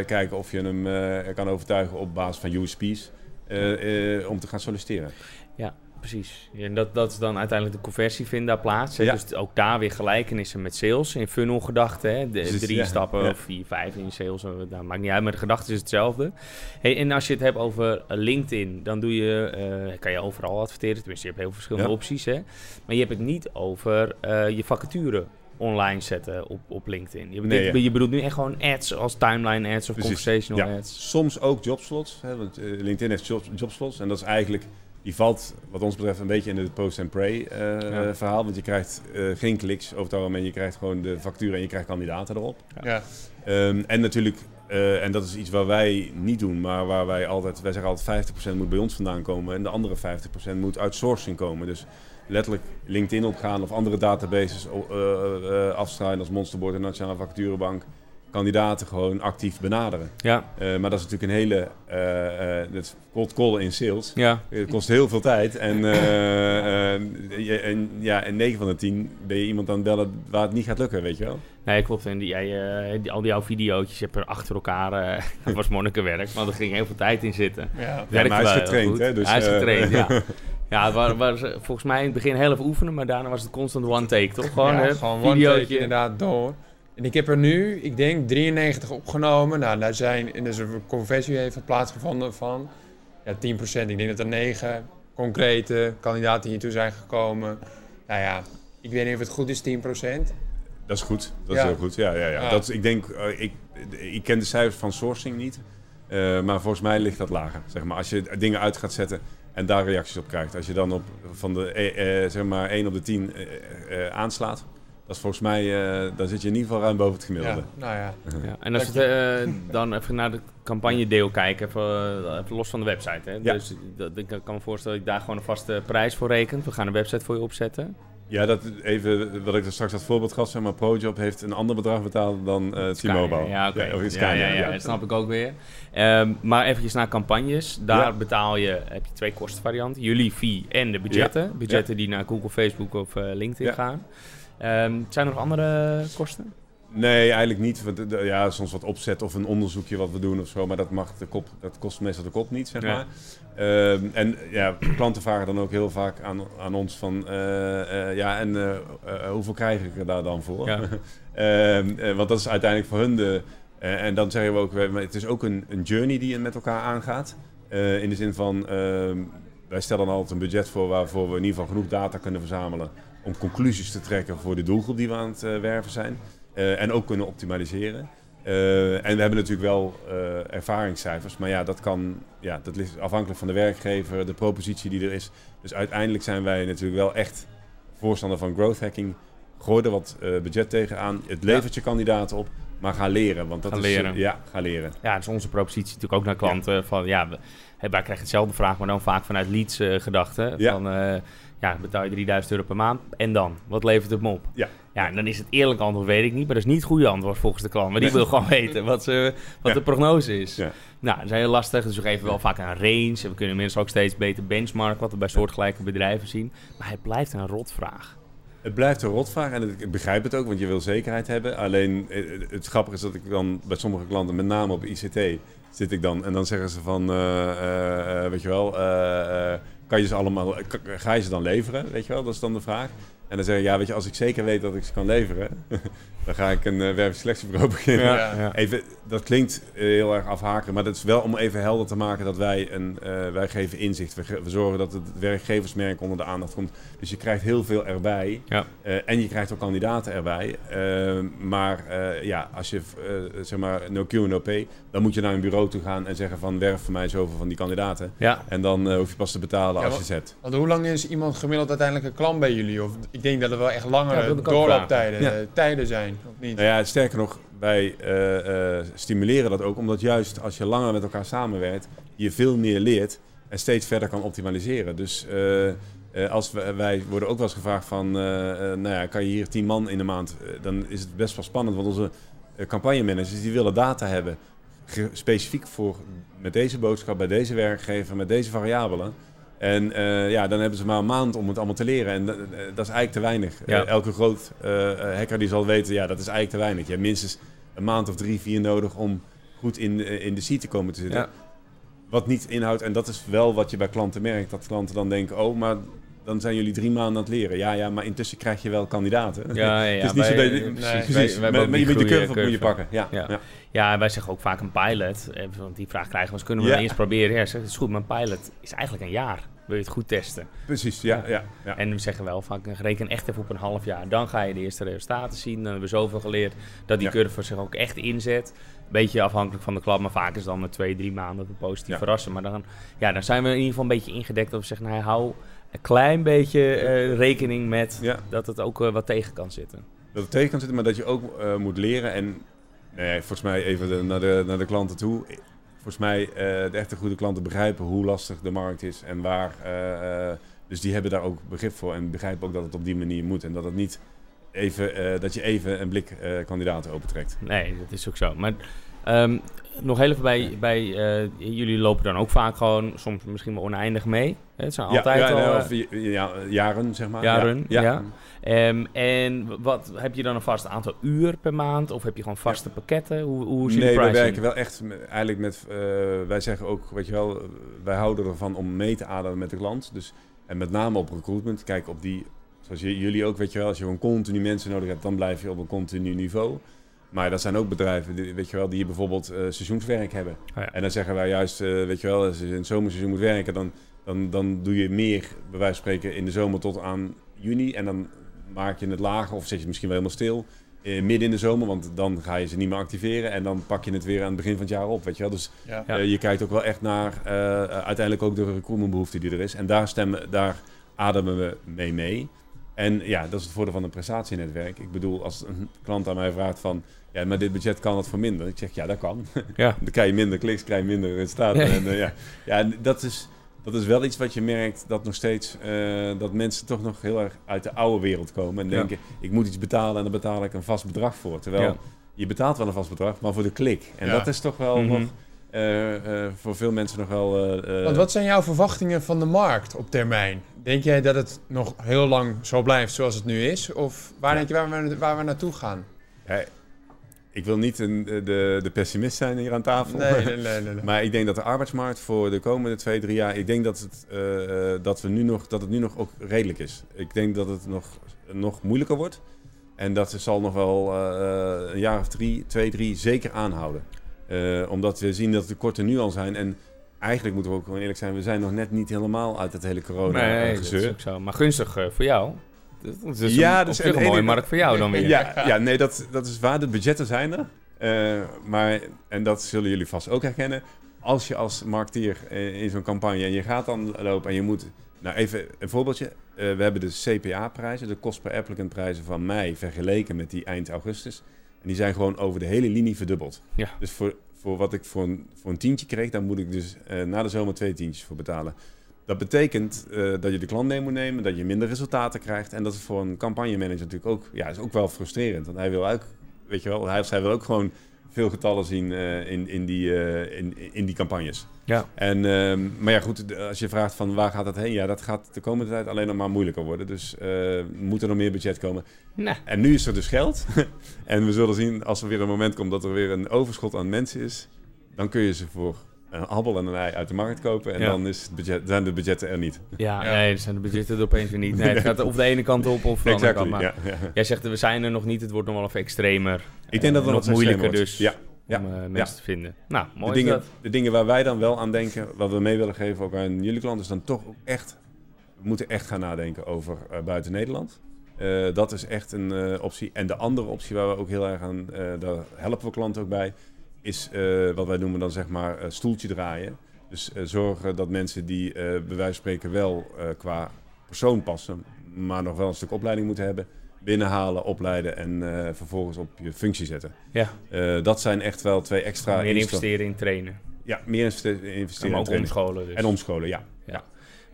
A: kijken of je hem kan overtuigen op basis van USP's om te gaan solliciteren.
B: Precies. En dat, dat is dan uiteindelijk de conversie vindt daar plaats. Hè?
A: Ja.
B: Dus ook daar weer gelijkenissen met sales. In funnel gedachten. Hè? De,
A: Dus,
B: drie
A: ja,
B: stappen
A: ja.
B: of vier, vijf in sales. eh, Dat maakt niet uit, maar de gedachte is hetzelfde. Hey, en als je het hebt over eh, LinkedIn, dan doe je, eh, kan je overal adverteren. Tenminste, je hebt heel veel verschillende
A: Ja.
B: opties. Hè? Maar je hebt het niet over eh, je vacature online zetten op, op LinkedIn. Je,
A: Nee,
B: dit-
A: ja.
B: je bedoelt nu echt gewoon ads als timeline ads of
A: Precies.
B: conversational
A: Ja.
B: ads.
A: Soms ook jobslots, hè, want LinkedIn heeft job, jobslots. En dat is eigenlijk, die valt wat ons betreft een beetje in het post-and-pray eh,
B: Ja.
A: verhaal. Want je krijgt eh, geen kliks over het algemeen, je krijgt gewoon de factuur en je krijgt kandidaten erop.
C: Ja.
A: Ehm, en natuurlijk, eh, en dat is iets waar wij niet doen, maar waar wij altijd, wij zeggen altijd 50% moet bij ons vandaan komen en de andere 50% moet uit sourcing komen. Dus letterlijk LinkedIn opgaan of andere databases eh, eh, afstralen als Monsterboard en Nationale Vacaturebank. Kandidaten gewoon actief benaderen.
B: Ja,
A: Eh, maar dat is natuurlijk een hele, eh, eh, dat is cold callen in sales.
B: ja.
A: Het kost heel veel tijd. En, eh, eh, je- en, ja, en 9 van de 10 ben je iemand aan het bellen waar het niet gaat lukken, weet je wel.
B: Nee, klopt. En die, jij, eh, die, al die jouw video's, je hebt er achter elkaar, eh dat was monnikenwerk, maar er ging heel veel tijd in zitten.
C: Ja.
A: Maar hij is getraind,
B: goed.
A: hè, dus,
B: hij is getraind, ja. Ja, waren ze volgens mij in het begin heel even oefenen, maar daarna was het constant one take, toch? Gewoon,
C: ja,
B: hè,
C: gewoon one
B: videootje.
C: take inderdaad door. En ik heb er nu, ik denk, 93 opgenomen. Nou, daar zijn, en dus een conversie heeft plaatsgevonden van ja, 10%. Ik denk dat er 9 concrete kandidaten hiertoe zijn gekomen. Nou ja, ik weet niet of het goed is, 10%.
A: Dat is goed. Dat
C: Ja.
A: is heel goed. Ja, ja, ja.
C: Ja.
A: Dat, ik denk, eh, ik, ik ken de cijfers van sourcing niet. eh, maar volgens mij ligt dat lager. Zeg maar. Als je dingen uit gaat zetten en daar reacties op krijgt. Als je dan op van de eh, zeg maar 1 op de 10 eh, eh, aanslaat. Dat is volgens mij, eh, dan zit je in ieder geval ruim boven het gemiddelde.
C: Ja, nou ja.
B: Ja, en als we het, eh, dan even naar de campagne-deel kijken, even, eh, even los van de website. Hè?
A: Ja.
B: Dus dat, ik kan me voorstellen dat je daar gewoon een vaste prijs voor rekent. We gaan een website voor je opzetten.
A: Ja, dat even wat ik er straks als voorbeeld gaf, zeg maar, ProJob heeft een ander bedrag betaald dan eh T-Mobile.
B: Ja, oké.
A: of iets
B: ja, ja, ja, dat snap ik ook weer. Ehm, maar eventjes naar campagnes. Daar
A: Ja.
B: betaal je, heb je twee kostenvarianten. Jullie fee en de budgetten. Budgetten die naar Google, Facebook of eh, LinkedIn
A: Ja.
B: gaan. Ehm, zijn er nog andere kosten?
A: Nee, eigenlijk niet. Want, eh, ja, soms wat opzet of een onderzoekje wat we doen of zo, maar dat, mag de kop, dat kost meestal de kop niet, zeg
B: Ja.
A: maar. Ehm, en ja, klanten vragen dan ook heel vaak aan, aan ons van, eh, eh, ja, en hoeveel krijg ik er daar dan voor?
B: Ja.
A: Ehm, eh, want dat is uiteindelijk voor hun de... en dan zeggen we ook, het is ook een, een journey die je met elkaar aangaat. In de zin van, wij stellen altijd een budget voor waarvoor we in ieder geval genoeg data kunnen verzamelen om conclusies te trekken voor de doelgroep die we aan het eh, werven zijn. Eh, en ook kunnen optimaliseren. Eh, en we hebben natuurlijk wel ervaringscijfers, maar ja, dat kan, ja, dat ligt afhankelijk van de werkgever, de propositie die er is. Dus uiteindelijk zijn wij natuurlijk wel echt voorstander van growth hacking. Gooi er wat eh, budget tegenaan, het levert je kandidaten op, maar ga leren. Want dat
B: Ga
A: is,
B: leren.
A: Ja, ga leren.
B: Ja, dat is onze propositie natuurlijk ook naar klanten. Van, ja, we, wij krijgen hetzelfde vraag, maar dan vaak vanuit leads gedachten.
A: Ja.
B: Van, ja, betaal je 3000 euro per maand en dan? Wat levert het me op?
A: Ja.
B: Ja, en dan is het eerlijk antwoord, weet ik niet. Maar dat is niet het goede antwoord volgens de klant. Maar die
A: Nee.
B: wil gewoon weten wat, ze, wat
A: Ja.
B: de prognose is.
A: Ja.
B: Nou, dat is heel lastig. Dus we geven wel vaak een range. En we kunnen mensen ook steeds beter benchmarken, wat we bij soortgelijke bedrijven zien. Maar het blijft een rotvraag.
A: Het blijft een rotvraag en ik begrijp het ook, want je wil zekerheid hebben. Alleen eh, het grappige is dat ik dan bij sommige klanten, met name op ICT, zit ik dan en dan zeggen ze van, eh, eh, eh, weet je wel, kan je ze allemaal, ga je ze dan leveren? Weet je wel, dat is dan de vraag. En dan zeg ik, ja, weet je, als ik zeker weet dat ik ze kan leveren, dan ga ik een uh, werkselectiebureau beginnen.
C: Ja.
B: ja.
A: Even, dat klinkt eh, heel erg afhaken, maar dat is wel om even helder te maken dat wij een, eh, wij geven inzicht. We, ge- we zorgen dat het werkgeversmerk onder de aandacht komt. Dus je krijgt heel veel erbij.
B: Ja.
A: Eh, en je krijgt ook kandidaten erbij. Eh, maar eh, ja, als je eh, zeg maar no Q no pay, dan moet je naar een bureau toe gaan en zeggen van werf voor mij zoveel van die kandidaten.
B: Ja.
A: En dan eh, hoef je pas te betalen
C: Ja,
A: als je zet.
C: Want hoe lang is iemand gemiddeld uiteindelijk een klant bij jullie? Of ik denk dat er wel echt
B: Ja,
C: langere
B: ook
C: doorlooptijden eh, tijden zijn, of niet?
A: Nou ja, sterker nog, wij eh, eh, stimuleren dat ook, omdat juist als je langer met elkaar samenwerkt, je veel meer leert en steeds verder kan optimaliseren. Dus eh, eh, als we, wij worden ook wel eens gevraagd van, nou ja, kan je hier 10 man in de maand? Dan is het best wel spannend, want onze campagnemanagers die willen data hebben, specifiek voor met deze boodschap, bij deze werkgever, met deze variabelen. En eh, ja, dan hebben ze maar een maand om het allemaal te leren. En dat, eh, dat is eigenlijk te weinig.
B: Ja.
A: Eh, elke groot eh, eh, hacker die zal weten, ja, dat is eigenlijk te weinig. Je hebt minstens een maand of drie, vier nodig om goed in, eh, in de seat te komen te zitten.
B: Ja.
A: Wat niet inhoudt, en dat is wel wat je bij klanten merkt, dat klanten dan denken, oh, maar dan zijn jullie drie maanden aan het leren. Ja, ja, maar intussen krijg je wel kandidaten.
B: Ja, ja,
A: het is niet zo dat je-
B: nee,
C: precies,
B: wij- wij
A: de curve moet je pakken. Ja,
B: Ja.
A: ja.
B: Wij zeggen ook vaak een pilot. Eh, Want die vraag krijgen we, eens, kunnen we
A: Ja.
B: eerst proberen? Ja, zeg, het is goed, maar een pilot is eigenlijk een jaar. Wil je het goed testen?
A: precies. Ja, ja, ja.
B: En we zeggen wel vaak, reken echt even op een half jaar. Dan ga je de eerste resultaten zien. Dan hebben we zoveel geleerd dat die curve zich ook echt inzet. Beetje afhankelijk van de klap, maar vaak is het dan met twee, drie maanden positief
A: Ja.
B: verrassen. Maar dan, ja, dan zijn we in ieder geval een beetje ingedekt. Dat we zeggen, nou, hou een klein beetje eh, rekening met
A: Ja.
B: dat het ook eh, wat tegen kan zitten.
A: dat het tegen kan zitten, maar dat je ook eh, moet leren. En nee, volgens mij even de- naar, de, naar de klanten toe. Volgens mij de echte goede klanten begrijpen hoe lastig de markt is en waar. dus die hebben daar ook begrip voor en begrijpen ook dat het op die manier moet. En dat het niet even, dat je even een blik kandidaten opentrekt.
B: Nee, dat is ook zo. Maar ehm, nog heel even bij, bij eh, jullie lopen dan ook vaak gewoon, soms misschien wel oneindig mee. Het zijn altijd
A: ja,
B: al eh,
A: of ja, jaren, zeg maar.
B: jaren. Ja.
A: Ja.
B: Ehm, en wat, heb je dan een vast aantal uur per maand? Of heb je gewoon vaste pakketten? Hoe, hoe jullie
A: Nee, wij
B: pricing?
A: werken wel echt eigenlijk met. eh, wij zeggen ook, weet je wel, wij houden ervan om mee te ademen met de klant. Dus, en met name op recruitment. Kijk, op die, zoals jullie ook, weet je wel, als je gewoon continu mensen nodig hebt, dan blijf je op een continu niveau. Maar dat zijn ook bedrijven, die, weet je wel, die bijvoorbeeld eh, seizoenswerk hebben.
B: Oh ja.
A: En dan zeggen wij juist, eh, weet je wel, als je in het zomerseizoen moet werken, dan, dan, dan doe je meer, bij wijze van spreken, in de zomer tot aan juni. En dan maak je het lager of zet je het misschien wel helemaal stil. eh, midden in de zomer, want dan ga je ze niet meer activeren. En dan pak je het weer aan het begin van het jaar op, weet je wel. Dus
C: Ja.
A: Eh, je kijkt ook wel echt naar eh, uiteindelijk ook de recruitmentbehoefte die er is. En daar, stemmen, daar ademen we mee mee. En ja, dat is het voordeel van een prestatienetwerk. Ik bedoel, als een klant aan mij vraagt van... Ja, maar dit budget kan het voor minder. Ik zeg, ja, dat kan.
B: Ja.
A: Dan krijg je minder kliks, krijg je minder resultaten. En, eh, ja, ja en dat, is, dat is wel iets wat je merkt dat nog steeds... eh, dat mensen toch nog heel erg uit de oude wereld komen. En
B: Ja.
A: denken, ik moet iets betalen en dan betaal ik een vast bedrag voor. Terwijl
B: Ja.
A: je betaalt wel een vast bedrag, maar voor de klik. En
C: Ja.
A: dat is toch wel
B: Mhm.
A: nog eh, eh, voor veel mensen nog wel...
C: Want wat zijn jouw verwachtingen van de markt op termijn? Denk jij dat het nog heel lang zo blijft zoals het nu is? Of waar
A: Ja.
C: denk je waar we, waar we naartoe gaan?
A: ja, ik wil niet een, de, de pessimist zijn hier aan tafel.
C: Nee, nee, nee.
A: Maar ik denk dat de arbeidsmarkt voor de komende twee, drie jaar, ik denk dat het, eh, eh, dat we nu nog, dat het nu nog ook redelijk is. Ik denk dat het nog, nog moeilijker wordt. En dat zal nog wel eh, een jaar of drie, twee, drie zeker aanhouden. Omdat we zien dat de tekorten nu al zijn. En eigenlijk moeten we ook gewoon eerlijk zijn, we zijn nog net niet helemaal uit het hele corona eh,
B: Nee, dat is
A: gezeur.
B: ook zo. Maar gunstig voor jou. Dat is
A: Ja,
B: een,
A: dus een
B: mooie markt voor jou dan weer.
A: Ja, ja nee, dat, dat is waar. De budgetten zijn er. Eh, maar, en dat zullen jullie vast ook herkennen. Als je als marketeer eh, in zo'n campagne en je gaat dan lopen en je moet... Nou, even een voorbeeldje. Eh, we hebben de CPA-prijzen, de cost per applicant prijzen van mei vergeleken met die eind augustus. En die zijn gewoon over de hele linie verdubbeld.
B: Ja.
A: Dus voor, voor wat ik voor een, voor een tientje kreeg, daar moet ik dus na de zomer twee tientjes voor betalen. Dat betekent eh, dat je de klant mee moet nemen, dat je minder resultaten krijgt. En dat is voor een campagnemanager natuurlijk ook, ja, is ook wel frustrerend. Want hij wil ook, weet je wel, hij of zij wil ook gewoon veel getallen zien eh, in, in, die, eh, in, in die campagnes.
B: Ja.
A: En, ehm, maar ja, goed, als je vraagt van waar gaat dat heen? Ja, dat gaat de komende tijd alleen nog maar moeilijker worden. Dus moet er nog meer budget komen.
B: Nee.
A: En nu is er dus geld. en we zullen zien als er weer een moment komt dat er weer een overschot aan mensen is. Dan kun je ze voor een appel en een ei uit de markt kopen. En
B: Ja.
A: dan is het budget, zijn de budgetten er niet.
B: Ja,
C: Ja.
B: nee, dan zijn de budgetten er opeens weer niet. Nee, het gaat of de ene kant op of de andere kant. Maar
A: ja, ja.
B: jij zegt, we zijn er nog niet. Het wordt nog wel even extremer.
A: Ik denk dat het
B: nog moeilijker dus.
A: Ja,
B: om eh,
A: ja.
B: mensen te vinden. Nou, mooi
A: de,
B: is
A: dingen,
B: dat.
A: de dingen waar wij dan wel aan denken, wat we mee willen geven ook aan jullie klanten, is dan toch ook echt, we moeten echt gaan nadenken over eh, buiten Nederland. Eh, dat is echt een eh, optie. En de andere optie waar we ook heel erg aan, eh, daar helpen we klanten ook bij, is eh, wat wij noemen dan zeg maar eh, stoeltje draaien. Dus eh, zorgen dat mensen die bij wijze van spreken wel qua persoon passen, maar nog wel een stuk opleiding moeten hebben, binnenhalen, opleiden en vervolgens op je functie zetten.
B: Ja,
A: dat zijn echt wel twee extra
B: meer investeren in trainen.
A: Ja, meer investe- investeren
B: Maar
A: in
B: ook
A: training.
B: omscholen dus.
A: En omscholen, ja.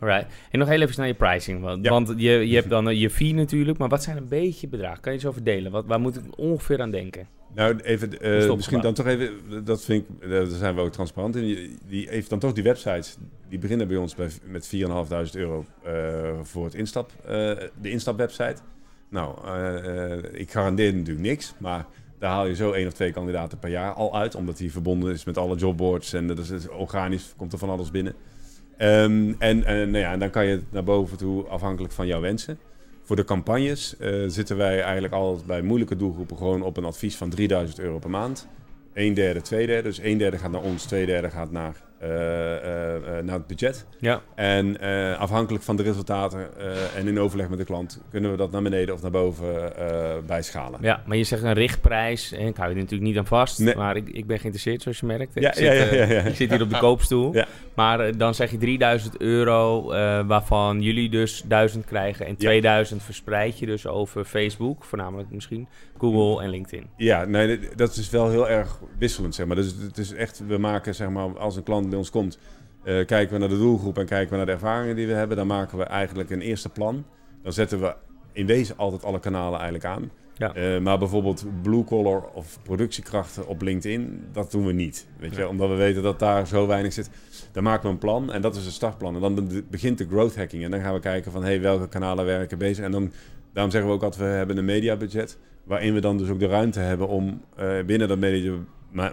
B: Alright. En nog heel even naar je pricing. Want,
A: Ja.
B: want je, je hebt dan je fee natuurlijk. Maar wat zijn een beetje bedragen? Kan je zo verdelen? Wat, waar moet ik ongeveer aan denken?
A: Nou, even, eh, misschien dan toch even, dat vind ik, daar zijn we ook transparant in. Die, die heeft dan toch die websites, die beginnen bij ons bij, met 4.500 euro eh, voor het instap, eh, de instapwebsite. Nou, ik garandeer natuurlijk niks, maar daar haal je zo één of twee kandidaten per jaar al uit, omdat die verbonden is met alle jobboards en dat is, is organisch, komt er van alles binnen. Ehm, en, en, nou ja, en dan kan je naar boven toe afhankelijk van jouw wensen. Voor de campagnes eh, zitten wij eigenlijk al bij moeilijke doelgroepen gewoon op een advies van 3000 euro per maand. Een derde, twee derde. Dus een derde gaat naar ons, twee derde gaat naar, naar het budget.
B: Ja.
A: En eh, afhankelijk van de resultaten eh, en in overleg met de klant kunnen we dat naar beneden of naar boven eh, bijschalen.
B: Ja, maar je zegt een richtprijs. En ik hou je er natuurlijk niet aan vast.
A: Nee.
B: Maar ik, ik ben geïnteresseerd, zoals je merkt. Ik
A: Ja,
B: zit,
A: ja, ja,
B: eh,
A: ja, ja.
B: Ik zit hier op de koopstoel. Maar eh, dan zeg je 3000 euro, eh, waarvan jullie dus 1000 krijgen. En 2000 verspreid je dus over Facebook, voornamelijk misschien Google en LinkedIn.
A: Ja, nee, dat is wel heel erg wisselend, zeg maar. Dus het is echt, we maken, zeg maar, als een klant bij ons komt, eh, kijken we naar de doelgroep en kijken we naar de ervaringen die we hebben. Dan maken we eigenlijk een eerste plan. Dan zetten we in wezen altijd alle kanalen eigenlijk aan.
B: Ja.
A: Eh, maar bijvoorbeeld blue collar of productiekrachten op LinkedIn, dat doen we niet. Weet je,
B: Ja.
A: omdat we weten dat daar zo weinig zit. Dan maken we een plan en dat is het startplan. En dan be- begint de growth hacking. En dan gaan we kijken van hey, welke kanalen werken bezig. En dan, daarom zeggen we ook altijd, we hebben een mediabudget. Waarin we dan dus ook de ruimte hebben om eh, binnen dat media, ma-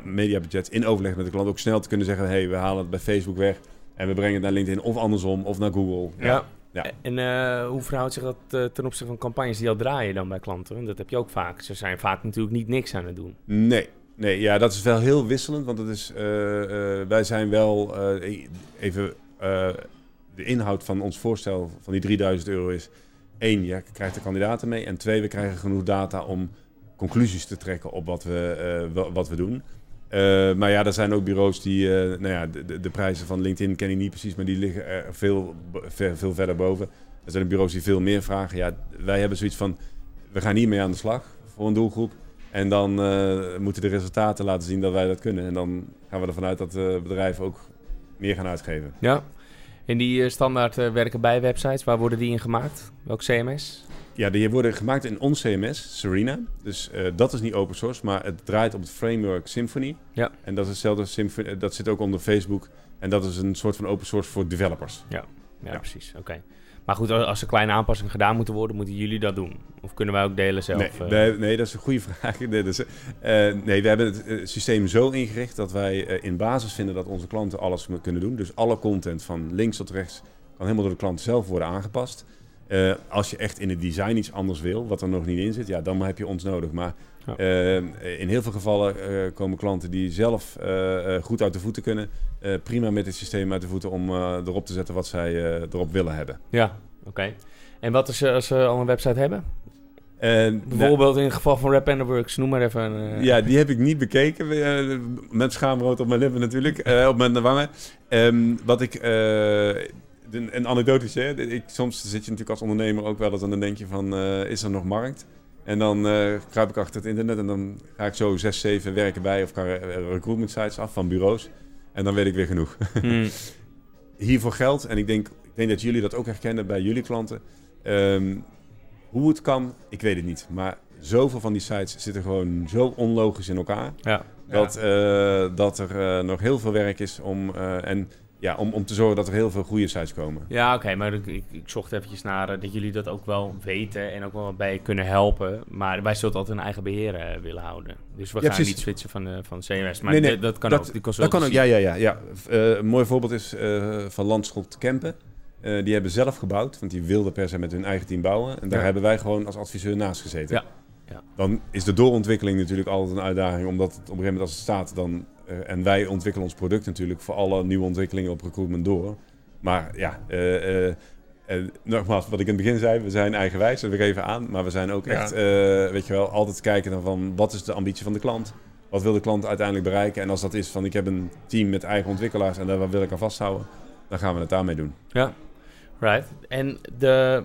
A: mediabudget in overleg met de klant ook snel te kunnen zeggen: hey, we halen het bij Facebook weg. En we brengen het naar LinkedIn of andersom of naar Google.
B: Ja.
A: Ja.
B: En eh, hoe verhoudt zich dat eh, ten opzichte van campagnes die al draaien dan bij klanten? Want dat heb je ook vaak. Ze zijn vaak natuurlijk niet niks aan het doen.
A: Nee, nee, ja, dat is wel heel wisselend. Want het is, eh, eh, wij zijn wel eh, even. eh, de inhoud van ons voorstel van die 3000 euro is: één, je krijgt de kandidaten mee. En twee, we krijgen genoeg data om conclusies te trekken op wat we, eh, wa- wat we doen. Eh, maar ja, er zijn ook bureaus die, eh, nou ja, de, de, prijzen van LinkedIn ken ik niet precies, maar die liggen er veel, veel verder boven. Er zijn bureaus die veel meer vragen. Ja, wij hebben zoiets van, we gaan hiermee aan de slag voor een doelgroep. En dan moeten de resultaten laten zien dat wij dat kunnen. En dan gaan we ervan uit dat bedrijven ook meer gaan uitgeven.
B: Ja. En die standaard werken bij websites, waar worden die in gemaakt? Welk CMS?
A: Ja, die worden gemaakt in ons CMS, Serena. Dus eh, dat is niet open source, maar het draait op het framework Symfony.
B: Ja.
A: En dat is hetzelfde Symfony, eh, dat zit ook onder Facebook. En dat is een soort van open source voor developers.
B: Ja,
A: Ja.
B: precies. Oké. Maar goed, als er kleine aanpassingen gedaan moeten worden, moeten jullie dat doen? Of kunnen wij ook delen zelf?
A: Nee,
B: eh?
A: wij- nee, dat is een goede vraag. Nee, nee, we hebben het systeem zo ingericht dat wij in basis vinden dat onze klanten alles kunnen doen. Dus alle content van links tot rechts kan helemaal door de klant zelf worden aangepast. Eh, als je echt in het design iets anders wil, wat er nog niet in zit, ja, dan heb je ons nodig. Maar
B: Ja.
A: eh, in heel veel gevallen eh, komen klanten die zelf goed uit de voeten kunnen, prima met het systeem uit de voeten om erop te zetten wat zij erop willen hebben.
B: Ja, oké. En wat als, ze- als ze al een website hebben?
A: En,
B: Bijvoorbeeld in het geval van Rap and the Works, noem maar even.
A: Ja, die heb ik niet bekeken. met schaamrood op mijn lippen natuurlijk. op mijn wangen. Ehm, wat ik... anekdote is, hè. Ik, soms zit je natuurlijk als ondernemer ook wel eens en dan denk je van... eh, is er nog markt? En dan eh kruip ik achter het internet en dan ga ik zo zes, zeven werken bij... of eh, recruitment sites af van bureaus. En dan weet ik weer genoeg.
B: hmm,
A: Hiervoor geldt, en ik denk, ik denk dat jullie dat ook herkennen bij jullie klanten... ehm, hoe het kan, ik weet het niet. Maar zoveel van die sites zitten gewoon zo onlogisch in elkaar...
B: ja.
A: Dat, dat er nog heel veel werk is om. en ja, om, om te zorgen dat er heel veel goede sites komen.
B: Ja, oké, maar ik, ik, ik zocht eventjes naar eh, dat jullie dat ook wel weten en ook wel bij kunnen helpen. Maar wij zullen altijd een eigen beheer eh, willen houden. Dus we
A: Ja,
B: gaan
A: precies.
B: niet switchen van, eh, van CMS. Maar
A: Nee, nee,
B: dat kan
A: dat-
B: ook. Die
A: Dat kan ook, ja, ja, ja. ja. Eh, een mooi voorbeeld is van Landschot Kempen. Die hebben zelf gebouwd, want die wilden per se met hun eigen team bouwen. En daar
B: Ja.
A: hebben wij gewoon als adviseur naast gezeten.
B: Ja. Ja.
A: Dan is de doorontwikkeling natuurlijk altijd een uitdaging, omdat het op een gegeven moment als het staat, dan, eh, en wij ontwikkelen ons product natuurlijk voor alle nieuwe ontwikkelingen op recruitment door. Maar ja, eh, eh, nogmaals, wat ik in het begin zei, we zijn eigenwijs, dat we even aan. Maar we zijn ook
C: Ja.
A: echt, weet je wel, altijd kijken naar van wat is de ambitie van de klant? Wat wil de klant uiteindelijk bereiken? En als dat is van ik heb een team met eigen ontwikkelaars en daar wil ik aan vasthouden, dan gaan we het daarmee doen.
B: Ja, right. En de,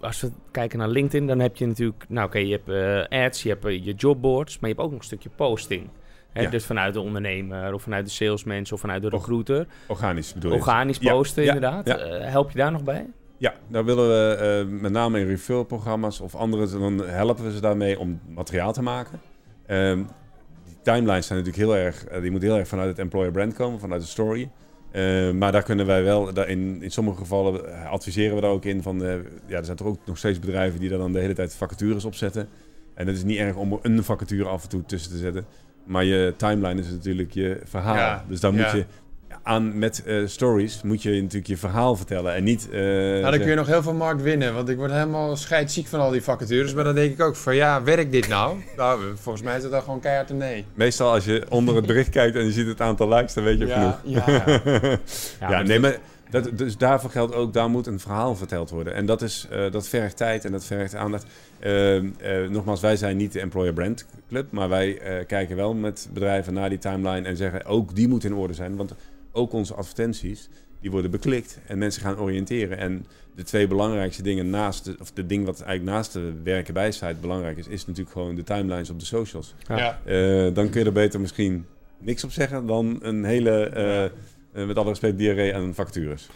B: als we kijken naar LinkedIn, dan heb je natuurlijk... Nou oké, je hebt ads, je hebt je jobboards, maar je hebt ook nog een stukje posting. Hè?
A: Ja.
B: Dus vanuit de ondernemer of vanuit de salesmensen of vanuit de recruiter.
A: Organisch bedoel je?
B: Organisch posten inderdaad. Eh, help je daar nog bij?
A: Ja, daar willen we eh, met name in referral-programma's of andere, dan helpen we ze daarmee om materiaal te maken. Ehm, die timelines zijn natuurlijk heel erg, eh, die moeten heel erg vanuit het employer brand komen, vanuit de story. Eh, maar daar kunnen wij wel, in, in sommige gevallen adviseren we daar ook in van, ja, er zijn toch ook nog steeds bedrijven die daar dan de hele tijd vacatures op zetten. En het is niet erg om er een vacature af en toe tussen te zetten. Maar je timeline is natuurlijk je verhaal.
C: Ja,
A: Dus dan
C: ja.
A: moet je aan met eh, stories moet je natuurlijk je verhaal vertellen en niet. eh,
C: Nou, dan kun je nog heel veel markt winnen. Want ik word helemaal scheidsziek van al die vacatures. Maar dan denk ik ook van ja, werkt dit nou? Nou, volgens mij is het dan gewoon keihard een nee.
A: Meestal als je onder het bericht kijkt en je ziet het aantal likes, dan weet je
C: Ja,
A: genoeg.
C: ja.
B: Ja,
A: Ja,
B: maar
A: nee, maar dat, dus daarvoor geldt ook, daar moet een verhaal verteld worden. En dat, is, eh, dat vergt tijd en dat vergt aandacht. Eh, eh, nogmaals, wij zijn niet de Employer Brand Club, maar wij eh, kijken wel met bedrijven naar die timeline en zeggen ook die moet in orde zijn. Want ook onze advertenties, die worden beklikt en mensen gaan oriënteren. En de twee belangrijkste dingen naast, de, of de ding wat eigenlijk naast de werken bij site belangrijk is, is natuurlijk gewoon de timelines op de socials.
B: Ja.
A: Dan kun je er beter misschien niks op zeggen dan een hele, met alle respect, diarree aan vacatures.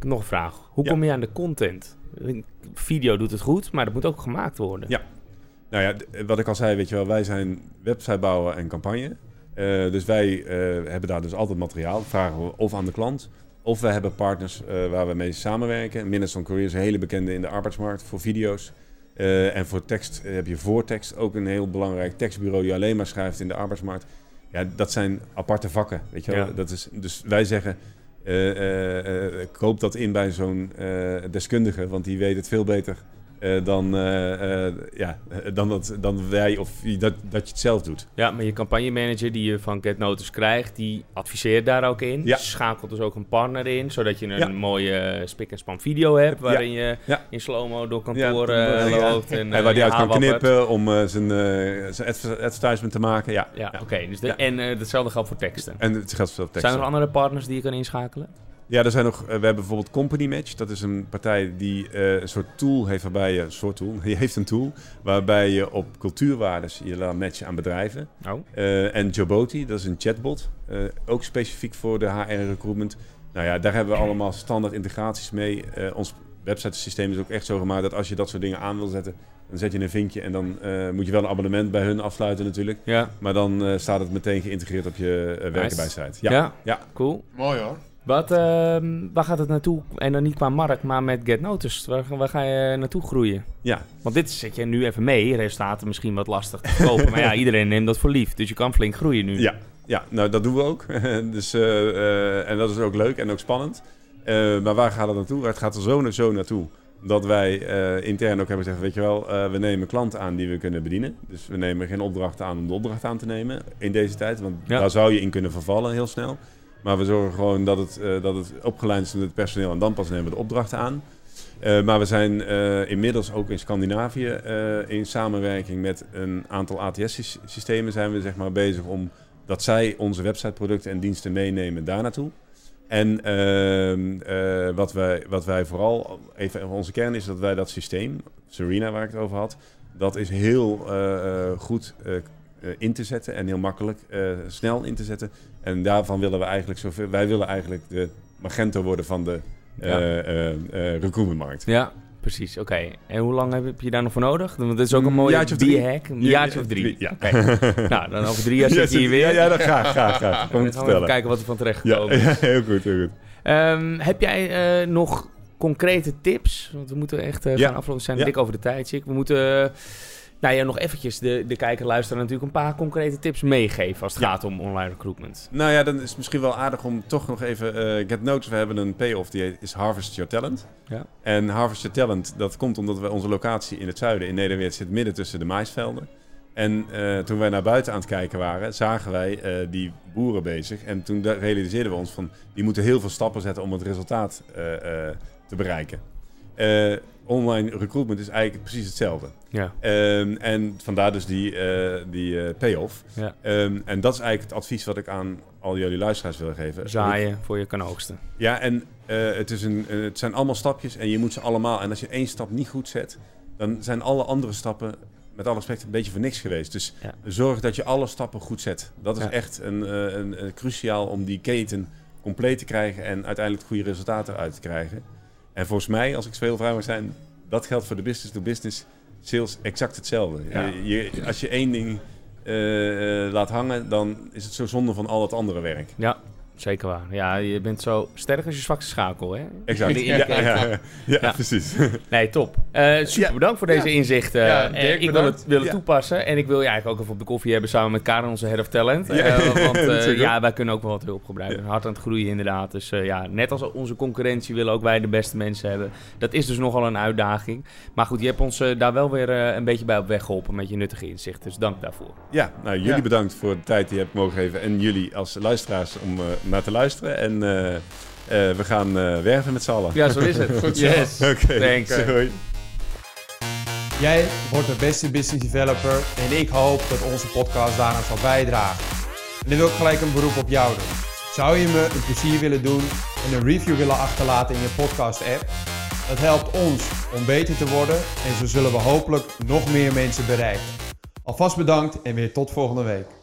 B: Nog een vraag. Hoe
A: Ja.
B: kom je aan de content? Video doet het goed, maar dat moet ook gemaakt worden.
A: Ja. Nou ja, d- wat ik al zei, weet je wel, wij zijn websitebouwer en campagne. Eh, dus wij eh, hebben daar dus altijd materiaal. Vragen we of aan de klant, of we hebben partners eh, waar we mee samenwerken. Minnesota Career is een hele bekende in de arbeidsmarkt voor video's. Eh, en voor tekst eh, heb je Voortekst, ook een heel belangrijk tekstbureau die alleen maar schrijft in de arbeidsmarkt. Ja, dat zijn aparte vakken, weet je wel.
B: Ja.
A: Dat is, dus wij zeggen, eh, koop dat in bij zo'n deskundige, want die weet het veel beter eh, dan, eh, eh, ja, dan, dat, dan wij of dat, dat je het zelf doet.
B: Ja, maar je campagnemanager die je van Get Notice krijgt, die adviseert daar ook in.
A: Ja.
B: Schakelt dus ook een partner in, zodat je een
A: Ja.
B: mooie eh, spik en span video hebt, waarin je in slow-mo door kantoor loopt. En,
A: En waar die uit kan knippen om zijn, zijn adver- advertisement te maken. Ja.
B: Ja, oké. dus de. En hetzelfde geldt voor teksten.
A: En het geldt voor teksten.
B: Zijn er andere partners die je kan inschakelen?
A: Ja, er zijn nog, eh, we hebben bijvoorbeeld Company Match. Dat is een partij die eh, een soort tool heeft waarbij je, een soort tool, je heeft een tool waarbij je op cultuurwaardes je laat matchen aan bedrijven.
B: Oh.
A: Eh, en Joboti, dat is een chatbot, eh, ook specifiek voor de HR recruitment. Nou ja, daar hebben we allemaal standaard integraties mee. Eh, ons websitesysteem is ook echt zo gemaakt dat als je dat soort dingen aan wil zetten, dan zet je een vinkje en dan eh, moet je wel een abonnement bij hun afsluiten natuurlijk.
B: Ja.
A: Maar dan eh, staat het meteen geïntegreerd op je werken
B: Nice.
A: bij site.
B: Ja.
A: Ja, ja.
B: cool.
C: Mooi hoor.
B: Wat, ehm, waar gaat het naartoe? En dan niet qua markt, maar met Get Notice. Waar, waar ga je naartoe groeien?
A: ja.
B: Want dit zet je nu even mee. Resultaten misschien wat lastig te kopen. maar ja, iedereen neemt dat voor lief. Dus je kan flink groeien nu.
A: Ja, ja, nou dat doen we ook. dus, eh, eh, en dat is ook leuk en ook spannend. Eh, maar waar gaat het naartoe? Het gaat er zo zo naartoe. Dat wij intern ook hebben gezegd, weet je wel, we nemen klanten aan die we kunnen bedienen. Dus we nemen geen opdrachten aan om de opdracht aan te nemen in deze tijd. Want
B: Ja.
A: daar zou je in kunnen vervallen heel snel. Maar we zorgen gewoon dat het, eh, dat het opgeleid is met het personeel en dan pas nemen we de opdrachten aan. Eh, maar we zijn eh, inmiddels ook in Scandinavië in samenwerking met een aantal ATS-systemen zijn we zeg maar bezig om dat zij onze websiteproducten en diensten meenemen daar naartoe. En ehm, eh, wat, wij, wat wij vooral, even onze kern is dat wij dat systeem, Serena waar ik het over had, dat is heel goed in te zetten en heel makkelijk, eh, snel in te zetten. En daarvan willen we eigenlijk zoveel, wij willen eigenlijk de Magento worden van de eh
B: Ja.
A: eh, eh, recruitmentmarkt.
B: Ja, precies. Oké. En hoe lang heb je daar nog voor nodig? Want dat is ook een mooie
A: jaartje of drie.
B: hack. Een
A: Ja,
B: jaartje
A: ja,
B: of drie.
A: ja.
B: Oké. nou, dan over drie jaar zit je hier weer.
A: Ja, ja, dat graag, graag, graag. Kom
B: dan gaan we even kijken wat er van terecht
A: Ja,
B: gekomen is.
A: ja, heel goed, heel goed.
B: Ehm, heb jij eh, nog concrete tips? Want we moeten echt eh, gaan afronden. We zijn dik over de tijd, Chick. We moeten... eh, nou ja, nog eventjes de, de kijker luisteren natuurlijk een paar concrete tips meegeven als het
A: Ja.
B: gaat om online recruitment.
A: Nou ja, dan is het misschien wel aardig om toch nog even... eh Get Notice, we hebben een payoff, die is Harvest Your Talent.
B: Ja.
A: En Harvest Your Talent, dat komt omdat we onze locatie in het zuiden, in Nederweert, zit midden tussen de maisvelden. En eh, toen wij naar buiten aan het kijken waren, zagen wij eh, die boeren bezig. En toen realiseerden we ons van, die moeten heel veel stappen zetten om het resultaat te bereiken. Eh, online recruitment is eigenlijk precies hetzelfde.
B: Ja.
A: Ehm, en vandaar dus die, eh, die eh, payoff.
B: Ja.
A: Ehm, en dat is eigenlijk het advies wat ik aan al jullie luisteraars wil geven.
B: Zaaien voor je kan oogsten.
A: Ja, en het, is een, het zijn allemaal stapjes en je moet ze allemaal. En als je één stap niet goed zet, dan zijn alle andere stappen, met alle respect, een beetje voor niks geweest. Dus
B: Ja.
A: zorg dat je alle stappen goed zet. Dat is
B: Ja.
A: echt een, een, een cruciaal om die keten compleet te krijgen en uiteindelijk goede resultaten uit te krijgen. En volgens mij, als ik zo heel vrij mag zijn, dat geldt voor de business-to-business sales exact hetzelfde.
B: Ja.
A: Je, je- als je één ding eh, eh, laat hangen, dan is het zo zonde van al het andere werk.
B: Ja, zeker waar. Ja, je bent zo sterk als je zwakste schakel, hè?
A: Exact. Ja, ja, ja, ja,
B: Ja.
A: precies.
B: Nee, top. Eh, super
A: Ja.
B: bedankt voor deze
A: Ja.
B: inzichten.
C: Ja,
B: Eh,
C: Dirk,
B: ik wil het willen
A: Ja.
B: toepassen. En ik wil je eigenlijk ook even op de koffie hebben samen met Karen, onze head of talent.
A: Ja.
B: Eh, want eh, ja, wij kunnen ook wel wat hulp gebruiken. Hard aan het groeien inderdaad. Dus eh, ja, net als onze concurrentie willen ook wij de beste mensen hebben. Dat is dus nogal een uitdaging. Maar goed, je hebt ons daar wel weer een beetje bij op weg geholpen met je nuttige inzicht. Dus dank daarvoor.
A: Ja, nou, jullie
C: Ja.
A: bedankt voor de tijd die je hebt mogen geven. En jullie als luisteraars om eh, naar te luisteren. En eh, eh, we gaan eh, werven met z'n allen.
B: Ja, zo is het.
C: Goed zo.
B: Yes.
A: Oké,
B: Thanks.
A: Doei.
C: Jij wordt de beste business developer en ik hoop dat onze podcast daaraan zal bijdragen. En dan wil ik gelijk een beroep op jou doen. Zou je me een plezier willen doen en een review willen achterlaten in je podcast app? Dat helpt ons om beter te worden en zo zullen we hopelijk nog meer mensen bereiken. Alvast bedankt en weer tot volgende week.